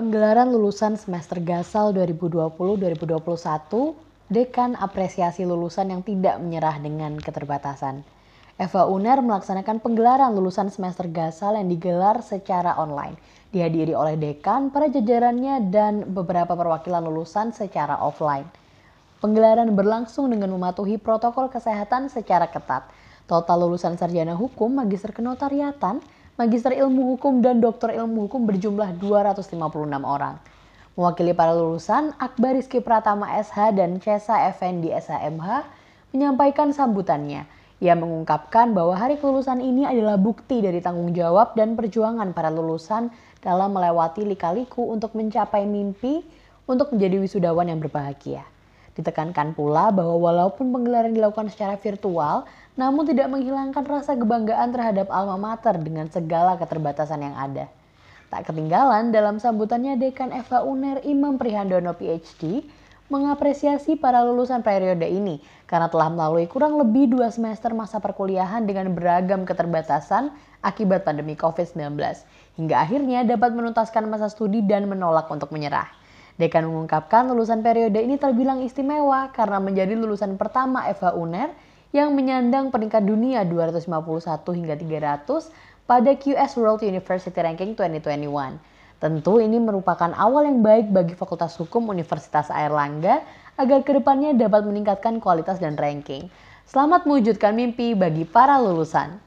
Penggelaran lulusan semester Gasal 2020-2021, Dekan apresiasi lulusan yang tidak menyerah dengan keterbatasan. Eva Uner melaksanakan penggelaran lulusan semester Gasal yang digelar secara online. Dihadiri oleh dekan, para jajarannya, dan beberapa perwakilan lulusan secara offline. Penggelaran berlangsung dengan mematuhi protokol kesehatan secara ketat. Total lulusan sarjana hukum, magister kenotariatan, magister ilmu hukum dan doktor ilmu hukum berjumlah 256 orang. Mewakili para lulusan, Akbar Rizky Pratama SH dan Cesa Effendi SHMH menyampaikan sambutannya. Ia mengungkapkan bahwa hari kelulusan ini adalah bukti dari tanggung jawab dan perjuangan para lulusan dalam melewati lika-liku untuk mencapai mimpi untuk menjadi wisudawan yang berbahagia. Ditekankan pula bahwa walaupun penggelaran dilakukan secara virtual, namun tidak menghilangkan rasa kebanggaan terhadap alma mater dengan segala keterbatasan yang ada. Tak ketinggalan dalam sambutannya Dekan Eva Uner Imam Prihandono PhD mengapresiasi para lulusan periode ini karena telah melalui kurang lebih dua semester masa perkuliahan dengan beragam keterbatasan akibat pandemi COVID-19 hingga akhirnya dapat menuntaskan masa studi dan menolak untuk menyerah. Dekan mengungkapkan lulusan periode ini terbilang istimewa karena menjadi lulusan pertama Eva Uner yang menyandang peringkat dunia 251 hingga 300 pada QS World University Ranking 2021. Tentu ini merupakan awal yang baik bagi Fakultas Hukum Universitas Airlangga agar ke depannya dapat meningkatkan kualitas dan ranking. Selamat mewujudkan mimpi bagi para lulusan.